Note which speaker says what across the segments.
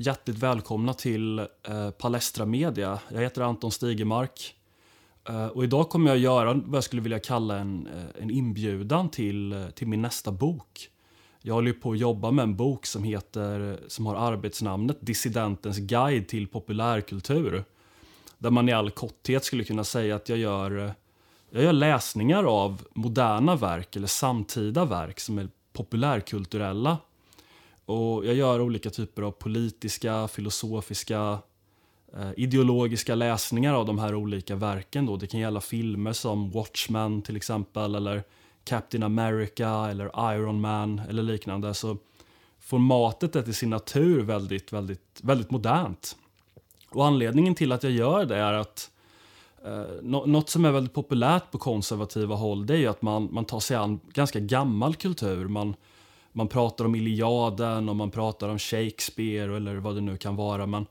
Speaker 1: hjärtligt välkomna till eh, Palestra Media. Jag heter Anton Stigemark. Eh, och idag kommer jag göra vad jag skulle vilja kalla en, eh, en inbjudan till, eh, till min nästa bok. Jag håller på att jobba med en bok som, heter, som har arbetsnamnet Dissidentens guide till populärkultur. Där man i all korthet skulle kunna säga att jag gör, eh, jag gör läsningar av moderna verk eller samtida verk som är populärkulturella. Och jag gör olika typer av politiska, filosofiska, eh, ideologiska läsningar av de här olika verken. Då. Det kan gälla filmer som Watchmen till exempel, eller Captain America, eller Iron Man eller liknande. Så formatet är till sin natur väldigt, väldigt, väldigt modernt. Och anledningen till att jag gör det är att eh, något som är väldigt populärt på konservativa håll det är att man, man tar sig an ganska gammal kultur. Man, man pratar om Iliaden och man pratar om Shakespeare eller vad det nu kan vara. Men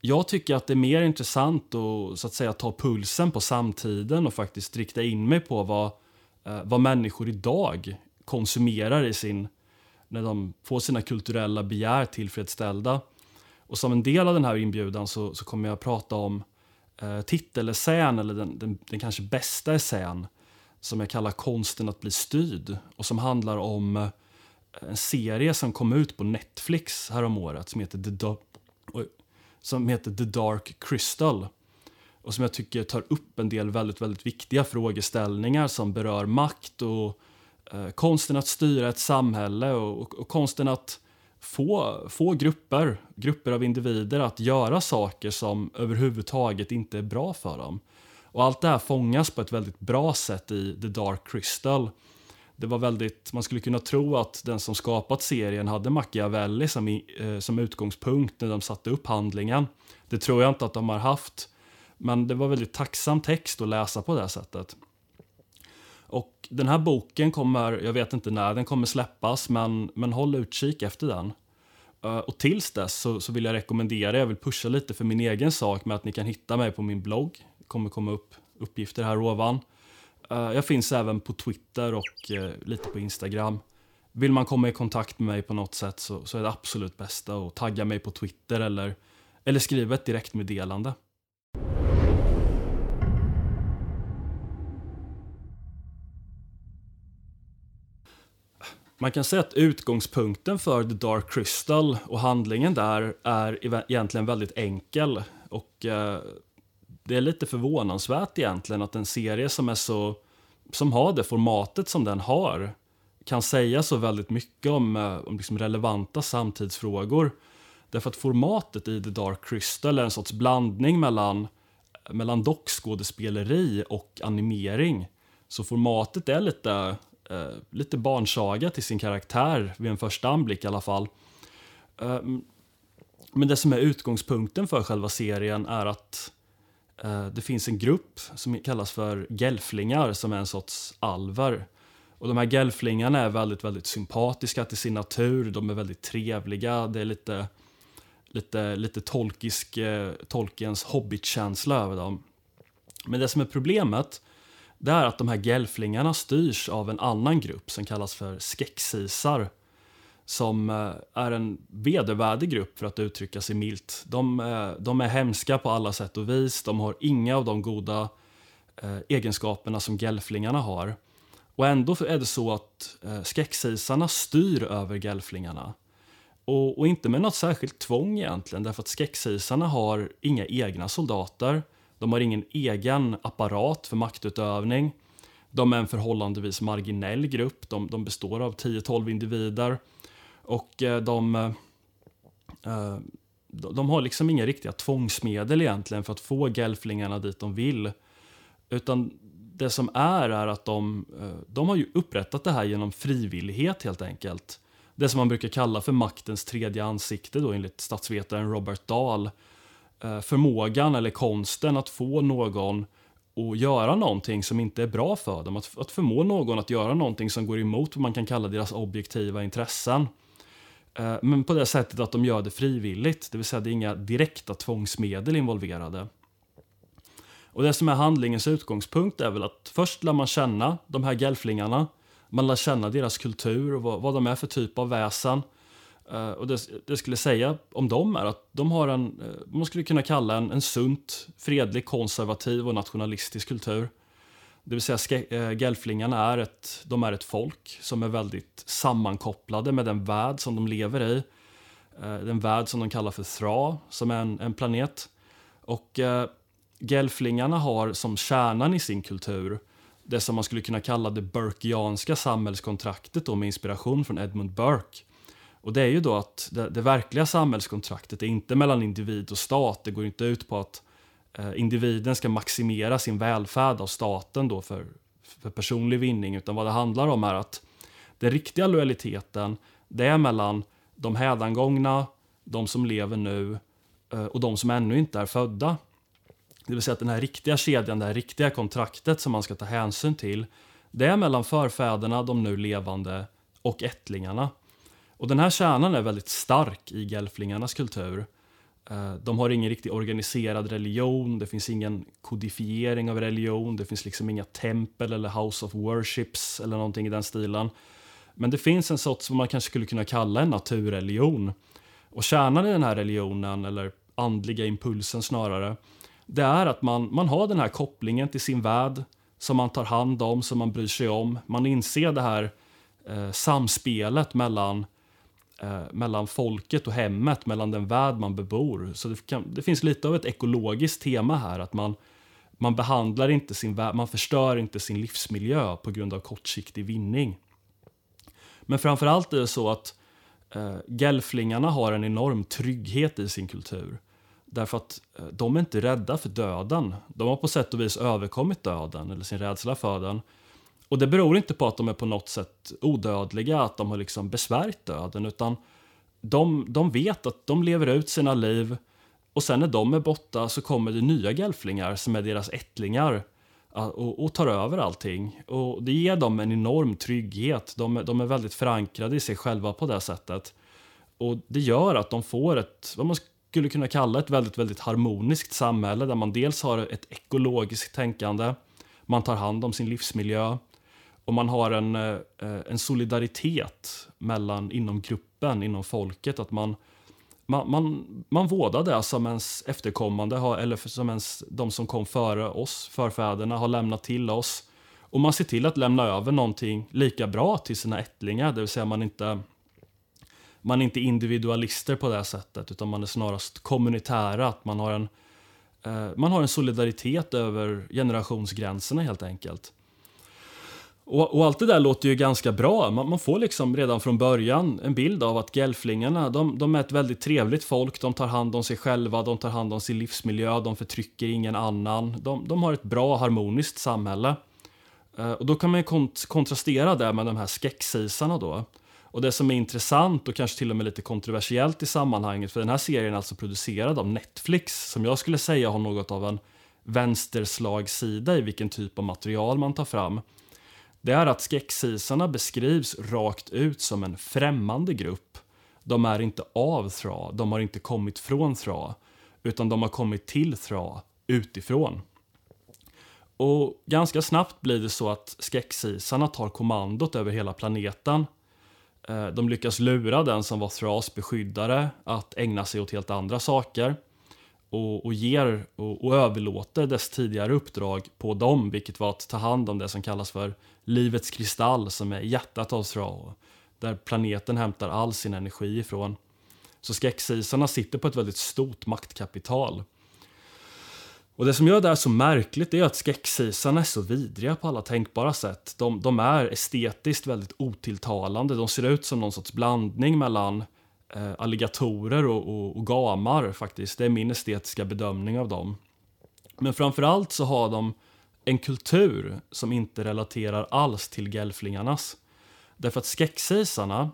Speaker 1: jag tycker att det är mer intressant att, så att säga, ta pulsen på samtiden och faktiskt rikta in mig på vad, eh, vad människor idag konsumerar i sin, när de får sina kulturella begär tillfredsställda. Och som en del av den här inbjudan så, så kommer jag att prata om eh, titelessän, eller den, den, den kanske bästa essän, som jag kallar Konsten att bli styrd och som handlar om eh, en serie som kom ut på Netflix häromåret som heter The, Do som heter The Dark Crystal. Och som jag tycker tar upp en del väldigt, väldigt viktiga frågeställningar som berör makt och eh, konsten att styra ett samhälle och, och, och, konsten att få, få grupper, grupper av individer att göra saker som överhuvudtaget inte är bra för dem. Och allt det här fångas på ett väldigt bra sätt i The Dark Crystal det var väldigt, man skulle kunna tro att den som skapat serien hade Machiavelli som, i, eh, som utgångspunkt när de satte upp handlingen. Det tror jag inte att de har haft. Men det var väldigt tacksam text att läsa på det sättet. Och den här boken kommer, jag vet inte när den kommer släppas, men, men håll utkik efter den. Uh, och tills dess så, så, vill jag rekommendera, jag vill pusha lite för min egen sak med att ni kan hitta mig på min blogg. Det kommer komma upp uppgifter här ovan. Eh, jag finns även på Twitter och eh, lite på Instagram. Vill man komma i kontakt med mig på något sätt så, så är det absolut bästa att tagga mig på Twitter eller, eller skriva ett direktmeddelande. Man kan säga att utgångspunkten för The Dark Crystal och handlingen där är egentligen väldigt enkel. Och eh, det är lite förvånansvärt egentligen att en serie som är så som har det formatet som den har kan säga så väldigt mycket om, eh, om liksom relevanta samtidsfrågor. Därför att formatet i The Dark Crystal är en sorts blandning mellan, mellan dockskådespeleri och animering. Så formatet är lite, eh, lite barnsaga till sin karaktär vid en första anblick i alla fall. Eh, men det som är utgångspunkten för själva serien är att Eh, Eh, det finns en grupp som kallas för gelflingar som är en sorts alver. Och de här gelflingarna är väldigt, väldigt sympatiska till sin natur. De är väldigt trevliga. Det är lite, lite, lite tolkisk, eh, Tolkiens hobbitkänsla över dem. Men det som är problemet det är att de här gelflingarna styrs av en annan grupp som kallas för skexisar som eh, är en vedervärdig grupp för att uttrycka sig milt. De, eh, de, är hemska på alla sätt och vis. De har inga av de goda eh, egenskaperna som gelflingarna har. Och ändå är det så att eh, styr över gelflingarna. Och, och, inte med något särskilt tvång egentligen, därför att skräcksisarna har inga egna soldater. De har ingen egen apparat för maktutövning. De är en förhållandevis marginell grupp. De, de består av 10-12 individer och eh, eh, de, de har liksom inga riktiga tvångsmedel egentligen för att få gelflingarna dit de vill. Utan det som är är att de, eh, de har ju upprättat det här genom frivillighet helt enkelt. Det som man brukar kalla för maktens tredje ansikte då enligt statsvetaren Robert Dahl. Förmågan eller konsten att få någon att göra någonting som inte är bra för dem. Att, att förmå någon att göra någonting som går emot vad man kan kalla deras objektiva intressen. Eh, men på det sättet att de gör det frivilligt, det vill säga det är inga direkta tvångsmedel involverade. Och det som är handlingens utgångspunkt är väl att först lär man känna de här gelflingarna. Man lär känna deras kultur och vad, vad de är för typ av väsen. Uh, och det, det jag skulle säga om dem är att de har en, eh, man skulle kunna kalla en, en sunt, fredlig, konservativ och nationalistisk kultur. Det vill säga eh, gelflingarna är ett, de är ett folk som är väldigt sammankopplade med den värld som de lever i. Eh, den värld som de kallar för Thra, som är en, en planet. Och eh, gelflingarna har som kärnan i sin kultur det som man skulle kunna kalla det Burkeanska samhällskontraktet då, med inspiration från Edmund Burke. Och det är ju då att det, det, verkliga samhällskontraktet är inte mellan individ och stat. Det går inte ut på att Eh, individen ska maximera sin välfärd av staten då för, för personlig vinning, utan vad det handlar om är att den riktiga lojaliteten, det är mellan de hädangångna, de som lever nu eh, och de som ännu inte är födda. Det vill säga att den här riktiga kedjan, det här riktiga kontraktet som man ska ta hänsyn till, det är mellan förfäderna, de nu levande, och ättlingarna. Och den här kärnan är väldigt stark i gelflingarnas kultur. Eh, de har ingen riktigt organiserad religion, det finns ingen kodifiering av religion, det finns liksom inga tempel eller house of worships eller någonting i den stilen. Men det finns en sorts vad man kanske skulle kunna kalla en naturreligion. Och kärnan i den här religionen, eller andliga impulsen snarare, det är att man, man har den här kopplingen till sin värld som man tar hand om, som man bryr sig om. Man inser det här eh, samspelet mellan, eh, mellan folket och hemmet, mellan den värld man bebor. Så det, kan, det, finns lite av ett ekologiskt tema här, att man, man behandlar inte sin värld, man förstör inte sin livsmiljö på grund av kortsiktig vinning. Men framförallt är det så att eh, gelflingarna har en enorm trygghet i sin kultur. Därför att eh, de är inte rädda för döden. De har på sätt och vis överkommit döden, eller sin rädsla för den. Och det beror inte på att de är på något sätt odödliga, att de har liksom besvärjt döden, utan de, de vet att de lever ut sina liv och sen när de är borta så kommer det nya gelflingar som är deras ättlingar och, och tar över allting. Och det ger dem en enorm trygghet. De, de är väldigt förankrade i sig själva på det sättet. Och det gör att de får ett, vad man skulle kunna kalla ett väldigt, väldigt harmoniskt samhälle där man dels har ett ekologiskt tänkande, man tar hand om sin livsmiljö och man har en, eh, en solidaritet mellan, inom gruppen, inom folket. Att man, man, man, man vårdar det som ens efterkommande har, eller som ens, de som kom före oss, förfäderna, har lämnat till oss. Och man ser till att lämna över någonting lika bra till sina ättlingar, det vill säga man inte man är inte individualister på det sättet utan man är snarast kommunitära. Att man har en, eh, man har en solidaritet över generationsgränserna helt enkelt. Och, och, allt det där låter ju ganska bra. Man, man, får liksom redan från början en bild av att gelflingarna, de, de, är ett väldigt trevligt folk. De tar hand om sig själva, de tar hand om sin livsmiljö, de förtrycker ingen annan. De, de har ett bra harmoniskt samhälle. Eh, och då kan man ju kont kontrastera det med de här skexisarna då. Och det som är intressant och kanske till och med lite kontroversiellt i sammanhanget, för den här serien är alltså producerad av Netflix, som jag skulle säga har något av en vänsterslagsida i vilken typ av material man tar fram. Det är att Skexisarna beskrivs rakt ut som en främmande grupp. De är inte av Thra, de har inte kommit från Thra, utan de har kommit till Thra utifrån. Och ganska snabbt blir det så att Skexisarna tar kommandot över hela planeten eh, de lyckas lura den som var Thras beskyddare att ägna sig åt helt andra saker och, och ger och, och, överlåter dess tidigare uppdrag på dem, vilket var att ta hand om det som kallas för livets kristall som är hjärtat av Thra, där planeten hämtar all sin energi ifrån. Så skräcksisarna sitter på ett väldigt stort maktkapital och det som gör det här så märkligt är att skräcksisarna är så vidriga på alla tänkbara sätt. De, de, är estetiskt väldigt otilltalande. De ser ut som någon sorts blandning mellan eh, alligatorer och, och, och, gamar faktiskt. Det är min estetiska bedömning av dem. Men framförallt så har de en kultur som inte relaterar alls till gelflingarnas. Därför att skräcksisarna,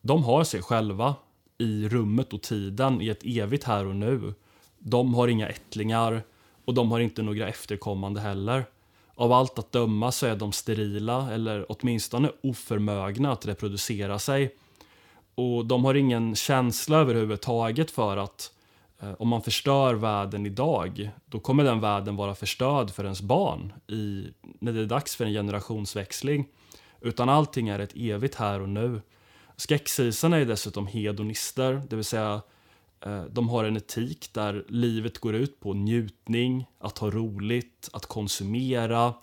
Speaker 1: de har sig själva i rummet och tiden i ett evigt här och nu. De har inga ättlingar, och de har inte några efterkommande heller. Av allt att döma så är de sterila eller åtminstone oförmögna att reproducera sig. Och de har ingen känsla överhuvudtaget för att Eh, om man förstör världen idag, då kommer den världen vara förstörd för ens barn i, när det är dags för en generationsväxling. Utan allting är ett evigt här och nu. Skräcksisarna är dessutom hedonister, det vill säga eh, de har en etik där livet går ut på njutning, att ha roligt, att konsumera,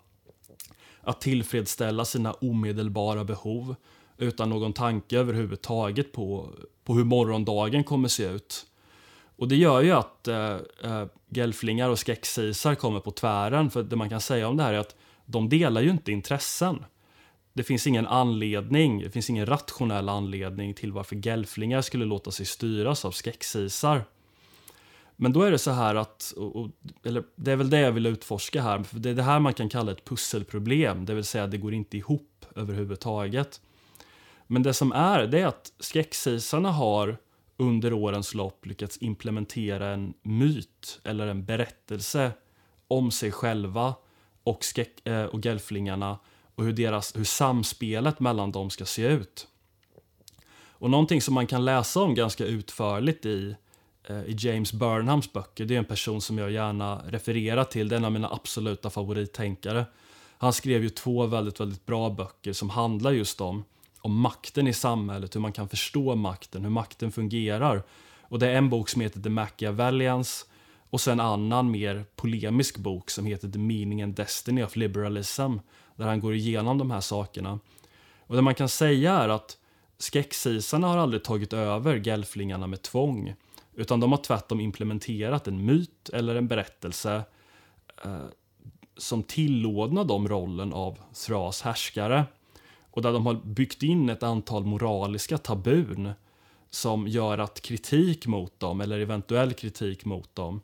Speaker 1: att tillfredsställa sina omedelbara behov utan någon tanke överhuvudtaget på, på hur morgondagen kommer se ut. Och det gör ju att äh, gelflingar och skräcksisar kommer på tvären. För det man kan säga om det här är att de delar ju inte intressen. Det finns ingen anledning, det finns ingen rationell anledning till varför gelflingar skulle låta sig styras av skräcksisar. Men då är det så här att, och, eller det är väl det jag vill utforska här, för det är det här man kan kalla ett pusselproblem, det vill säga det går inte ihop överhuvudtaget. Men det som är, det är att skräcksisarna har under årens lopp lyckats implementera en myt eller en berättelse om sig själva och, skräck, eh, och gelflingarna och hur, deras, hur samspelet mellan dem ska se ut. Och någonting som man kan läsa om ganska utförligt i, eh, i James Burnhams böcker, det är en person som jag gärna refererar till, det är en av mina absoluta favorittänkare. Han skrev ju två väldigt, väldigt bra böcker som handlar just om om makten i samhället, hur man kan förstå makten, hur makten fungerar. Och det är en bok som heter The Machiavellians och sen en annan mer polemisk bok som heter The Meaning and Destiny of Liberalism där han går igenom de här sakerna. Och det man kan säga är att skexisarna har aldrig tagit över gelflingarna med tvång utan de har tvärtom implementerat en myt eller en berättelse eh, som tillådnar dem rollen av Thras härskare och där de har byggt in ett antal moraliska tabun som gör att kritik mot dem, eller eventuell kritik mot dem,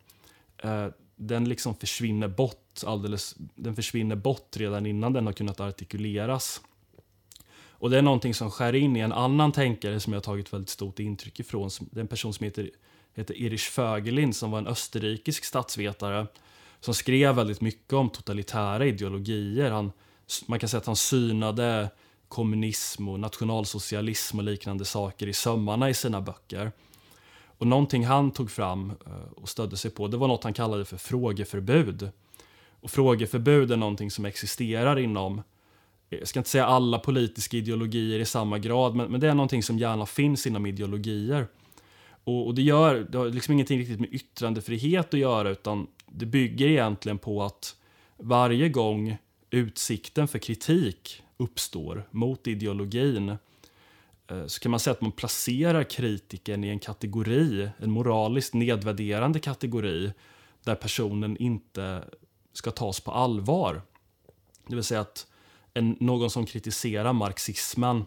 Speaker 1: eh, den liksom försvinner bort alldeles, den försvinner bort redan innan den har kunnat artikuleras. Och det är någonting som skär in i en annan tänkare som jag har tagit väldigt stort intryck ifrån. Det är en person som heter, heter Erich Fögelin som var en österrikisk statsvetare som skrev väldigt mycket om totalitära ideologier. Han, man kan säga att han synade kommunism och nationalsocialism och liknande saker i sömmarna i sina böcker. Och någonting han tog fram eh, och stödde sig på, det var något han kallade för frågeförbud. Och frågeförbud är någonting som existerar inom, eh, jag ska inte säga alla politiska ideologier i samma grad, men, men det är någonting som gärna finns inom ideologier. Och, och det, gör, det har liksom ingenting riktigt med yttrandefrihet att göra, utan det bygger egentligen på att varje gång utsikten för kritik uppstår mot ideologin eh, så kan man säga att man placerar kritiken i en kategori, en moraliskt nedvärderande kategori där personen inte ska tas på allvar. Det vill säga att en, någon som kritiserar marxismen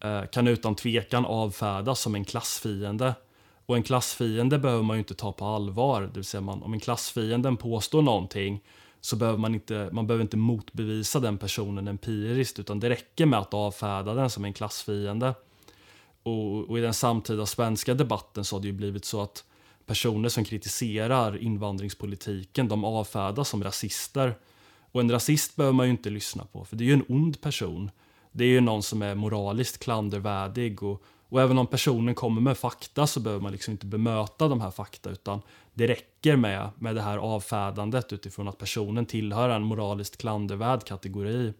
Speaker 1: eh, kan utan tvekan avfärdas som en klassfiende. Och en klassfiende behöver man ju inte ta på allvar. Det vill säga man, om en klassfienden påstår någonting så behöver man inte, man behöver inte motbevisa den personen empiriskt utan det räcker med att avfärda den som en klassfiende. Och, och, i den samtida svenska debatten så har det ju blivit så att personer som kritiserar invandringspolitiken de avfärdas som rasister. Och en rasist behöver man ju inte lyssna på för det är ju en ond person. Det är ju någon som är moraliskt klandervärdig och, och även om personen kommer med fakta så behöver man liksom inte bemöta de här fakta utan det räcker med, med det här avfärdandet utifrån att personen tillhör en moraliskt klandervärd kategori.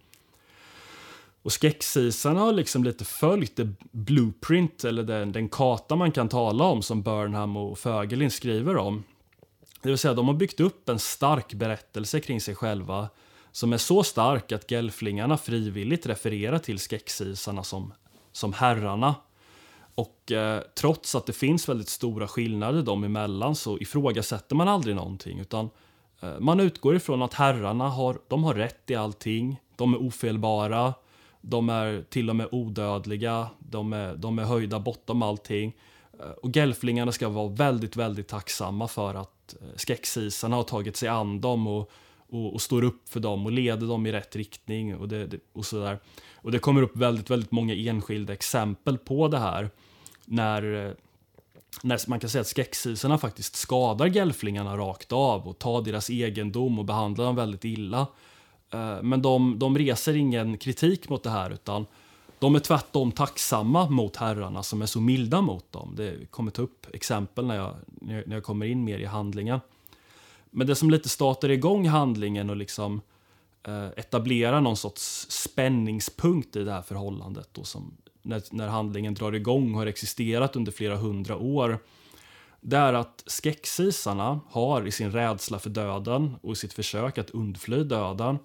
Speaker 1: Och skräcksisarna har liksom lite följt det blueprint, eller den, den karta man kan tala om som Burnham och Fögelin skriver om. Det vill säga, de har byggt upp en stark berättelse kring sig själva som är så stark att gelflingarna frivilligt refererar till skräcksisarna som, som herrarna och eh, trots att det finns väldigt stora skillnader dem emellan så ifrågasätter man aldrig någonting utan eh, man utgår ifrån att herrarna har, de har rätt i allting. De är ofelbara, de är till och med odödliga, de är, de är höjda bortom allting. Eh, och gelflingarna ska vara väldigt, väldigt tacksamma för att skexisarna skräcksisarna har tagit sig an dem och, och, och, står upp för dem och leder dem i rätt riktning och, det, och sådär. Och det kommer upp väldigt, väldigt många enskilda exempel på det här när, eh, när man kan säga att skräcksisarna faktiskt skadar gelflingarna rakt av och tar deras egendom och behandlar dem väldigt illa. Eh, men de, de reser ingen kritik mot det här utan de är tvärtom tacksamma mot herrarna som är så milda mot dem. Det kommer ta upp exempel när jag, när jag kommer in mer i handlingen. Men det som lite startar igång handlingen och liksom Eh, etablera någon sorts spänningspunkt i det här förhållandet då som när, när handlingen drar igång har existerat under flera hundra år det är att skräcksisarna har i sin rädsla för döden och i sitt försök att undfly döden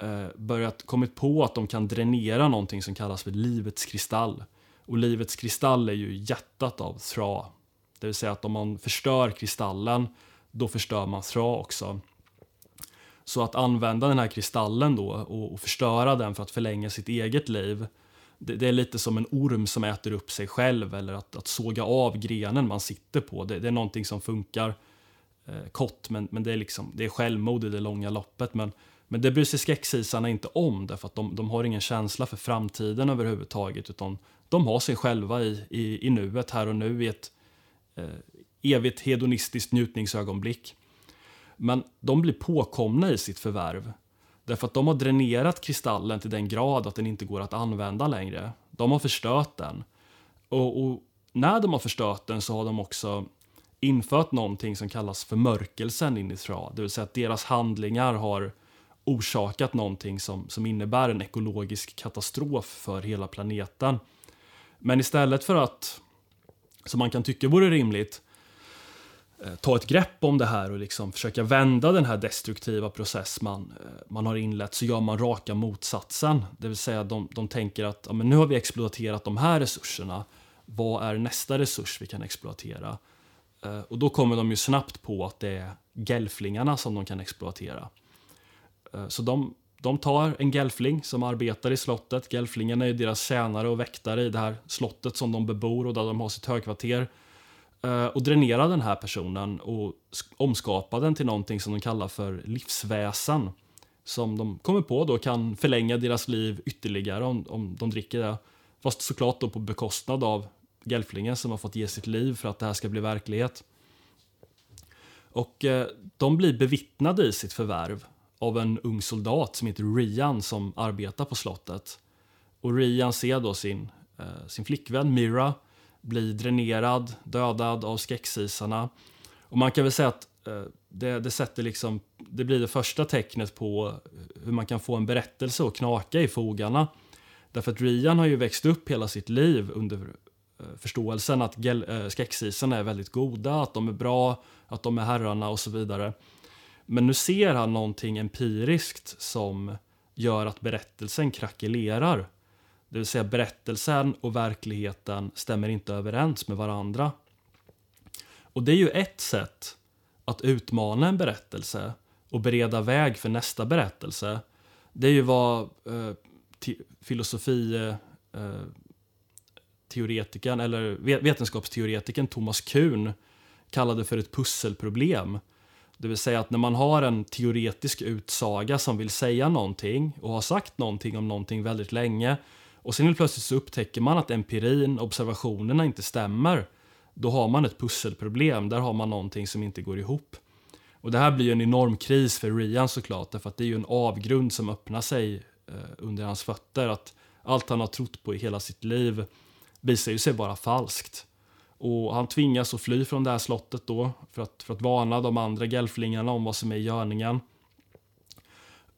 Speaker 1: eh, börjat kommit på att de kan dränera någonting som kallas för livets kristall. Och livets kristall är ju hjärtat av Thra. Det vill säga att om man förstör kristallen, då förstör man Thra också. Så att använda den här kristallen då och, och förstöra den för att förlänga sitt eget liv det, det, är lite som en orm som äter upp sig själv eller att, att såga av grenen man sitter på. Det, det är någonting som funkar eh, kort, men, men det, är liksom, det är självmord i det långa loppet. Men, men det bryr sig skräcksisarna inte om därför att de, de har ingen känsla för framtiden överhuvudtaget utan de har sig själva i, i, i nuet, här och nu i ett eh, evigt hedonistiskt njutningsögonblick. Men de blir påkomna i sitt förvärv Därför att de har dränerat kristallen till den grad att den inte går att använda längre. De har förstört den. Och, och när de har förstört den så har de också infört någonting som kallas för mörkelsen in i Thra. Det vill säga att deras handlingar har orsakat någonting som, som innebär en ekologisk katastrof för hela planeten. Men istället för att, som man kan tycka vore rimligt, Eh, ta ett grepp om det här och liksom försöka vända den här destruktiva process man, eh, man har inlett så gör man raka motsatsen. Det vill säga de, de tänker att ja, men nu har vi exploaterat de här resurserna. Vad är nästa resurs vi kan exploatera? Eh, och då kommer de ju snabbt på att det är gelflingarna som de kan exploatera. Så de, de tar en gelfling som arbetar i slottet. Gelflingarna är deras tjänare och väktare i det här slottet som de bebor och där de har sitt högkvarter. Eh, och dränera den här personen och omskapa den till någonting som de kallar för livsväsen. Som de kommer på då kan förlänga deras liv ytterligare om, om de dricker det. Fast såklart då på bekostnad av Gelflingen som har fått ge sitt liv för att det här ska bli verklighet. Och eh, de blir bevittnade i sitt förvärv av en ung soldat som heter Rian som arbetar på slottet. Och Rian ser då sin, eh, sin flickvän Mira bli dränerad, dödad av skräcksisarna. Och man kan väl säga att eh, det, det, sätter liksom, det blir det första tecknet på hur man kan få en berättelse att knaka i fogarna. Därför att Rian har ju växt upp hela sitt liv under eh, förståelsen att eh, skräcksisarna är väldigt goda, att de är bra, att de är herrarna och så vidare. Men nu ser han någonting empiriskt som gör att berättelsen krackelerar. Det vill säga berättelsen och verkligheten stämmer inte överens med varandra. Och det är ju ett sätt att utmana en berättelse och bereda väg för nästa berättelse. Det är ju vad eh, filosofi eh, eh, teoretikern, eller vetenskapsteoretikern Thomas Kuhn kallade för ett pusselproblem. Det vill säga att när man har en teoretisk utsaga som vill säga någonting och har sagt någonting om någonting väldigt länge och sen helt plötsligt så upptäcker man att empirin, observationerna inte stämmer. Då har man ett pusselproblem, där har man någonting som inte går ihop. Och det här blir en enorm kris för Rian såklart, därför att det är ju en avgrund som öppnar sig eh, under hans fötter. Att allt han har trott på i hela sitt liv visar ju sig vara falskt. Och han tvingas att fly från det här slottet då för att, för att varna de andra gelflingarna om vad som är i görningen.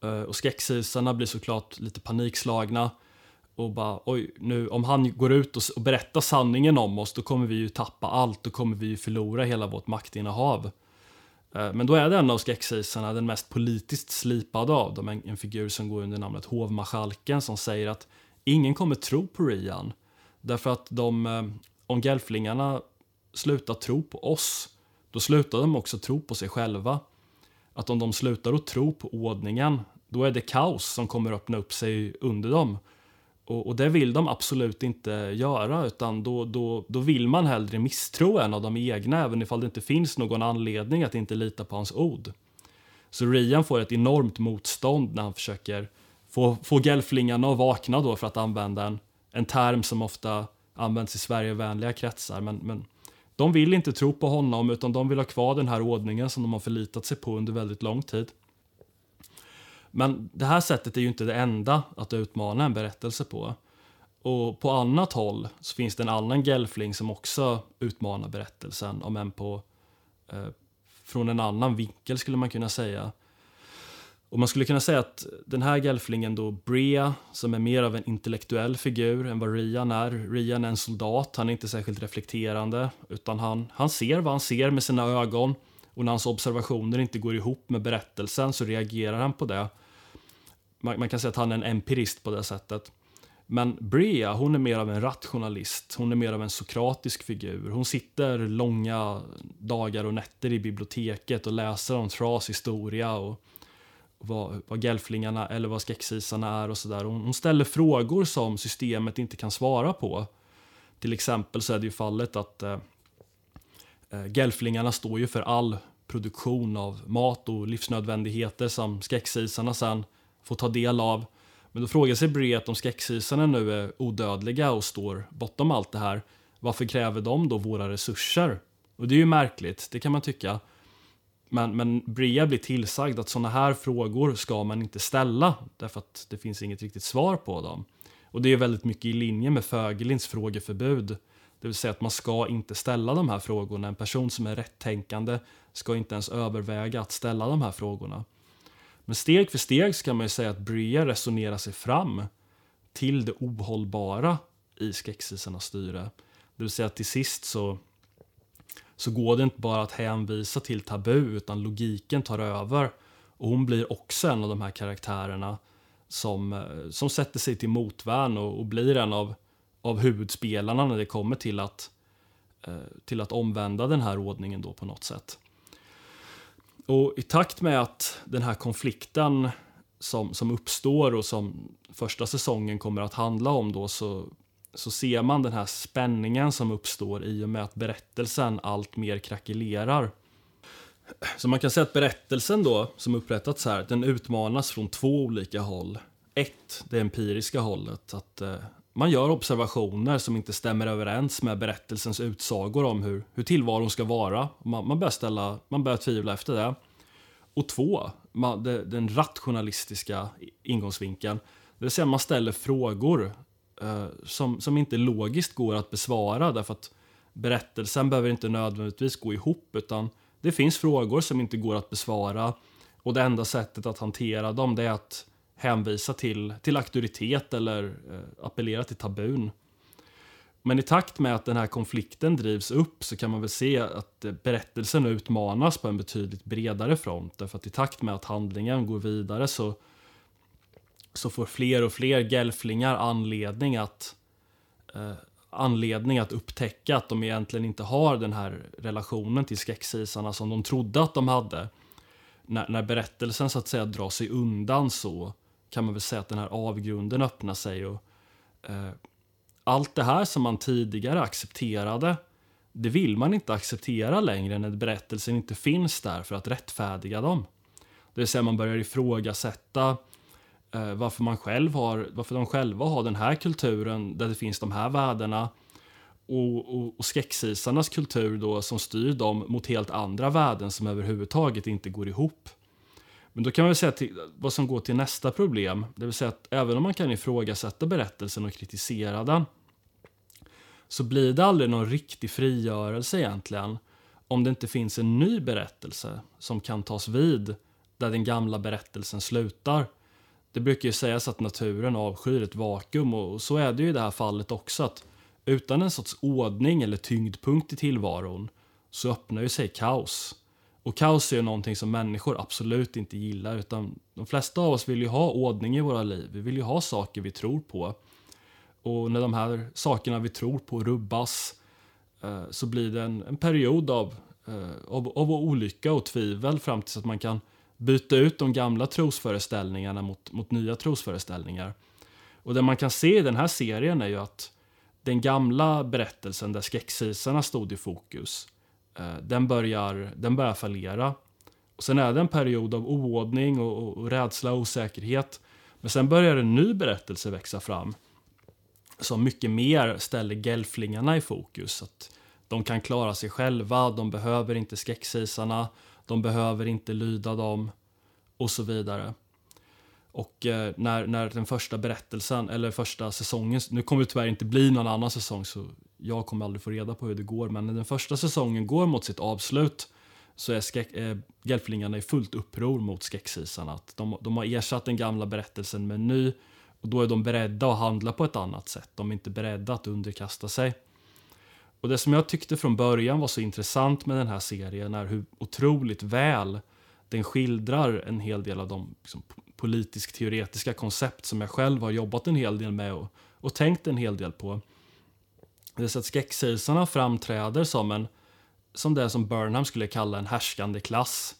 Speaker 1: Eh, och skräcksisarna blir såklart lite panikslagna och bara oj, nu om han går ut och, och berättar sanningen om oss då kommer vi ju tappa allt, då kommer vi ju förlora hela vårt maktinnehav. Eh, men då är det en av skräcksisarna den mest politiskt slipade av dem, en, en figur som går under namnet hovmarskalken som säger att ingen kommer tro på Rian. Därför att de, eh, om gelflingarna slutar tro på oss, då slutar de också tro på sig själva. Att om de slutar att tro på ordningen, då är det kaos som kommer öppna upp sig under dem. Och, och, det vill de absolut inte göra, utan då, då, då vill man hellre misstro en av de egna, även ifall det inte finns någon anledning att inte lita på hans ord. Så Rian får ett enormt motstånd när han försöker få, få gelflingarna att vakna då för att använda en, en term som ofta används i Sverigevänliga kretsar. Men, men de vill inte tro på honom, utan de vill ha kvar den här ordningen som de har förlitat sig på under väldigt lång tid. Men det här sättet är ju inte det enda att utmana en berättelse på. Och på annat håll så finns det en annan gelfling som också utmanar berättelsen, om än på eh, från en annan vinkel skulle man kunna säga. Och man skulle kunna säga att den här gelflingen då, Brea, som är mer av en intellektuell figur än vad Rian är. Rian är en soldat, han är inte särskilt reflekterande, utan han, han ser vad han ser med sina ögon. Och när hans observationer inte går ihop med berättelsen så reagerar han på det. Man, man kan säga att han är en empirist på det sättet. Men Brea, hon är mer av en rationalist. Hon är mer av en sokratisk figur. Hon sitter långa dagar och nätter i biblioteket och läser om Thras historia och vad, vad gelflingarna eller vad skexisarna är och sådär. Hon, hon ställer frågor som systemet inte kan svara på. Till exempel så är det ju fallet att eh Eh, gelflingarna står ju för all produktion av mat och livsnödvändigheter som skräcksisarna sen får ta del av. Men då frågar sig Breet att om skräcksisarna nu är odödliga och står bortom allt det här, varför kräver de då våra resurser? Och det är ju märkligt, det kan man tycka. Men, men Bria blir tillsagd att sådana här frågor ska man inte ställa därför att det finns inget riktigt svar på dem. Och det är väldigt mycket i linje med Fögelins frågeförbud. Det vill säga att man ska inte ställa de här frågorna. En person som är rättänkande ska inte ens överväga att ställa de här frågorna. Men steg för steg så kan man ju säga att Breer resonerar sig fram till det ohållbara i skräcksisarnas styre. Det vill säga att till sist så, så går det inte bara att hänvisa till tabu utan logiken tar över. Och hon blir också en av de här karaktärerna som, eh, som sätter sig till motvärn och, och blir en av, av huvudspelarna när det kommer till att, eh, till att omvända den här ordningen då på något sätt. Och i takt med att den här konflikten som, som uppstår och som första säsongen kommer att handla om då så, så ser man den här spänningen som uppstår i och med att berättelsen allt mer krackelerar. Så man kan säga att berättelsen då, som upprättats här, den utmanas från två olika håll. Ett, det empiriska hållet, att eh, man gör observationer som inte stämmer överens med berättelsens utsagor om hur, hur tillvaron ska vara. Man, man, börjar ställa, man börjar tvivla efter det. Och två, man, det, den rationalistiska ingångsvinkeln. Det vill säga man ställer frågor eh, som, som inte logiskt går att besvara därför att berättelsen behöver inte nödvändigtvis gå ihop utan det finns frågor som inte går att besvara och det enda sättet att hantera dem det är att hänvisa till, till auktoritet eller eh, appellera till tabun. Men i takt med att den här konflikten drivs upp så kan man väl se att eh, berättelsen utmanas på en betydligt bredare front. Därför att i takt med att handlingen går vidare så, så får fler och fler gelflingar anledning att, eh, anledning att upptäcka att de egentligen inte har den här relationen till skräcksisarna som de trodde att de hade. När, när berättelsen så att säga drar sig undan så kan man väl säga att den här avgrunden öppnar sig. och eh, Allt det här som man tidigare accepterade, det vill man inte acceptera längre när berättelsen inte finns där för att rättfärdiga dem. Det vill säga man börjar ifrågasätta eh, varför, man själv har, varför de själva har den här kulturen där det finns de här värdena och, och, och skräcksisarnas kultur då som styr dem mot helt andra värden som överhuvudtaget inte går ihop. Men då kan man säga till, vad som går till nästa problem. Det vill säga att även om man kan ifrågasätta berättelsen och kritisera den så blir det aldrig någon riktig frigörelse egentligen om det inte finns en ny berättelse som kan tas vid där den gamla berättelsen slutar. Det brukar ju sägas att naturen avskyr ett vakuum och så är det ju i det här fallet också att utan en sorts ordning eller tyngdpunkt i tillvaron så öppnar ju sig kaos. Och kaos är ju någonting som människor absolut inte gillar utan de flesta av oss vill ju ha ordning i våra liv. Vi vill ju ha saker vi tror på. Och när de här sakerna vi tror på rubbas eh, så blir det en, en period av, eh, av, av olycka och tvivel fram tills att man kan byta ut de gamla trosföreställningarna mot, mot nya trosföreställningar. Och det man kan se i den här serien är ju att den gamla berättelsen där skräckisarna stod i fokus Eh, den, börjar, den börjar fallera. Och sen är det en period av oordning och, och, och rädsla och osäkerhet. Men sen börjar en ny berättelse växa fram som mycket mer ställer gelflingarna i fokus. Att de kan klara sig själva, de behöver inte skräcksisarna, de behöver inte lyda dem och så vidare. Och eh, när, när den första berättelsen, eller första säsongen, nu kommer det tyvärr inte bli någon annan säsong så jag kommer aldrig få reda på hur det går, men när den första säsongen går mot sitt avslut så är skräck, eh, Gelflingarna i fullt uppror mot skräcksisarna. de, de har ersatt den gamla berättelsen med en ny och då är de beredda att handla på ett annat sätt. De är inte beredda att underkasta sig. Och det som jag tyckte från början var så intressant med den här serien är hur otroligt väl den skildrar en hel del av de liksom, politisk-teoretiska koncept som jag själv har jobbat en hel del med och, och tänkt en hel del på. Det är så att skräcksisarna framträder som, en, som det som Burnham skulle kalla en härskande klass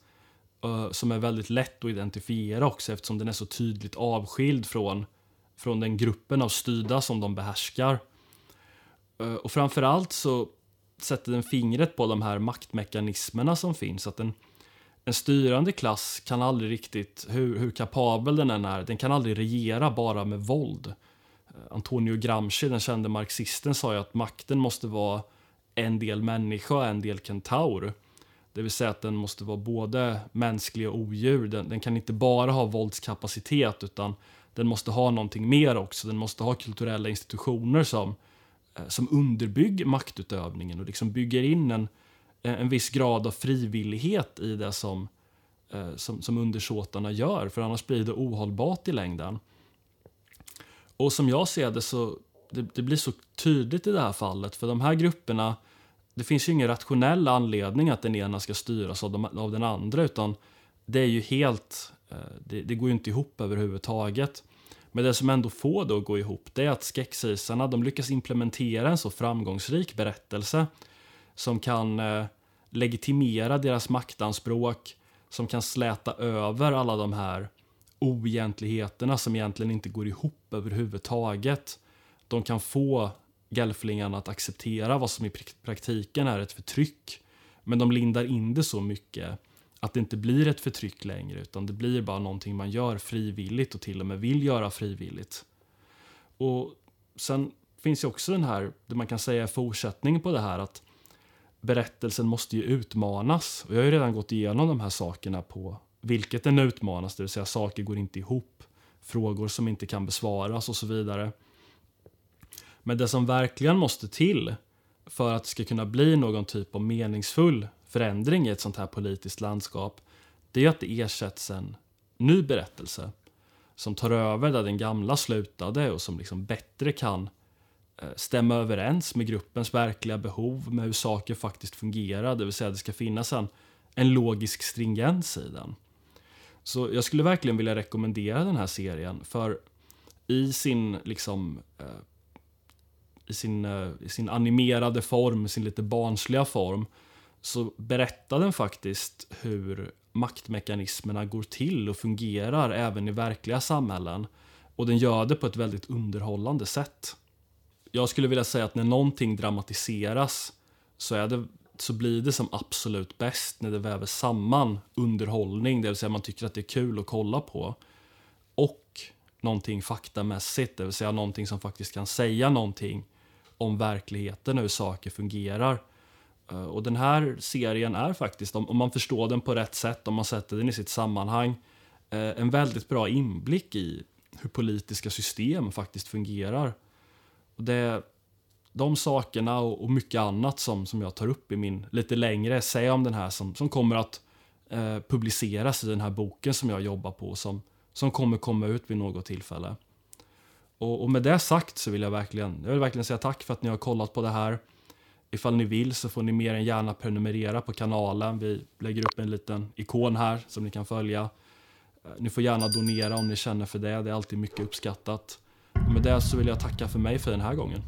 Speaker 1: som är väldigt lätt att identifiera också eftersom den är så tydligt avskild från, från den gruppen av styrda som de behärskar. Och framförallt så sätter den fingret på de här maktmekanismerna som finns. Att den, en styrande klass kan aldrig riktigt, hur, hur kapabel den än är, den kan aldrig regera bara med våld. Eh, Antonio Gramsci, den kände marxisten, sa ju att makten måste vara en del människa och en del kentaur. Det vill säga att den måste vara både mänsklig och odjur. Den, den, kan inte bara ha våldskapacitet utan den måste ha någonting mer också. Den måste ha kulturella institutioner som, eh, som underbygger maktutövningen och liksom bygger in en, Eh, en viss grad av frivillighet i det som, eh, som, som undersåtarna gör. För annars blir det ohållbart i längden. Och som jag ser det så det, det, blir så tydligt i det här fallet. För de här grupperna, det finns ju ingen rationell anledning att den ena ska styras av, de, av den andra. Utan det är ju helt, eh, det, det, går ju inte ihop överhuvudtaget. Men det som ändå får det att gå ihop, det är att skexisarna de lyckas implementera en så framgångsrik berättelse. Som kan eh, legitimera deras maktanspråk, som kan släta över alla de här oegentligheterna som egentligen inte går ihop överhuvudtaget. De kan få gelflingarna att acceptera vad som i praktiken är ett förtryck. Men de lindar in det så mycket att det inte blir ett förtryck längre utan det blir bara någonting man gör frivilligt och till och med vill göra frivilligt. Och sen finns ju också den här, det man kan säga är fortsättningen på det här att berättelsen måste ju utmanas. Och jag har ju redan gått igenom de här sakerna på vilket den utmanas, det vill säga saker går inte ihop, frågor som inte kan besvaras och så vidare. Men det som verkligen måste till för att det ska kunna bli någon typ av meningsfull förändring i ett sånt här politiskt landskap, det är att det ersätts en ny berättelse som tar över där den gamla slutade och som liksom bättre kan Eh, stämma överens med gruppens verkliga behov, med hur saker faktiskt fungerar, det vill säga det ska finnas en, en logisk stringens i den. Så jag skulle verkligen vilja rekommendera den här serien för i sin liksom eh, i sin, eh, i sin animerade form, sin lite barnsliga form så berättar den faktiskt hur maktmekanismerna går till och fungerar även i verkliga samhällen. Och den gör det på ett väldigt underhållande sätt. Jag skulle vilja säga att när någonting dramatiseras så är det så blir det som absolut bäst när det väver samman underhållning, det vill säga man tycker att det är kul att kolla på, och någonting faktamässigt, det vill säga någonting som faktiskt kan säga någonting om verkligheten och hur saker fungerar. Eh, och den här serien är faktiskt, om man förstår den på rätt sätt, om man sätter den i sitt sammanhang, eh, en väldigt bra inblick i hur politiska system faktiskt fungerar. Och det, de sakerna och, och, mycket annat som, som jag tar upp i min lite längre essä om den här som, som kommer att eh, publiceras i den här boken som jag jobbar på som, som kommer komma ut vid något tillfälle. Och, och, med det sagt så vill jag verkligen, jag vill verkligen säga tack för att ni har kollat på det här. Ifall ni vill så får ni mer än gärna prenumerera på kanalen. Vi lägger upp en liten ikon här som ni kan följa. Eh, ni får gärna donera om ni känner för det, det är alltid mycket uppskattat. Och med det så vill jag tacka för mig för den här gången.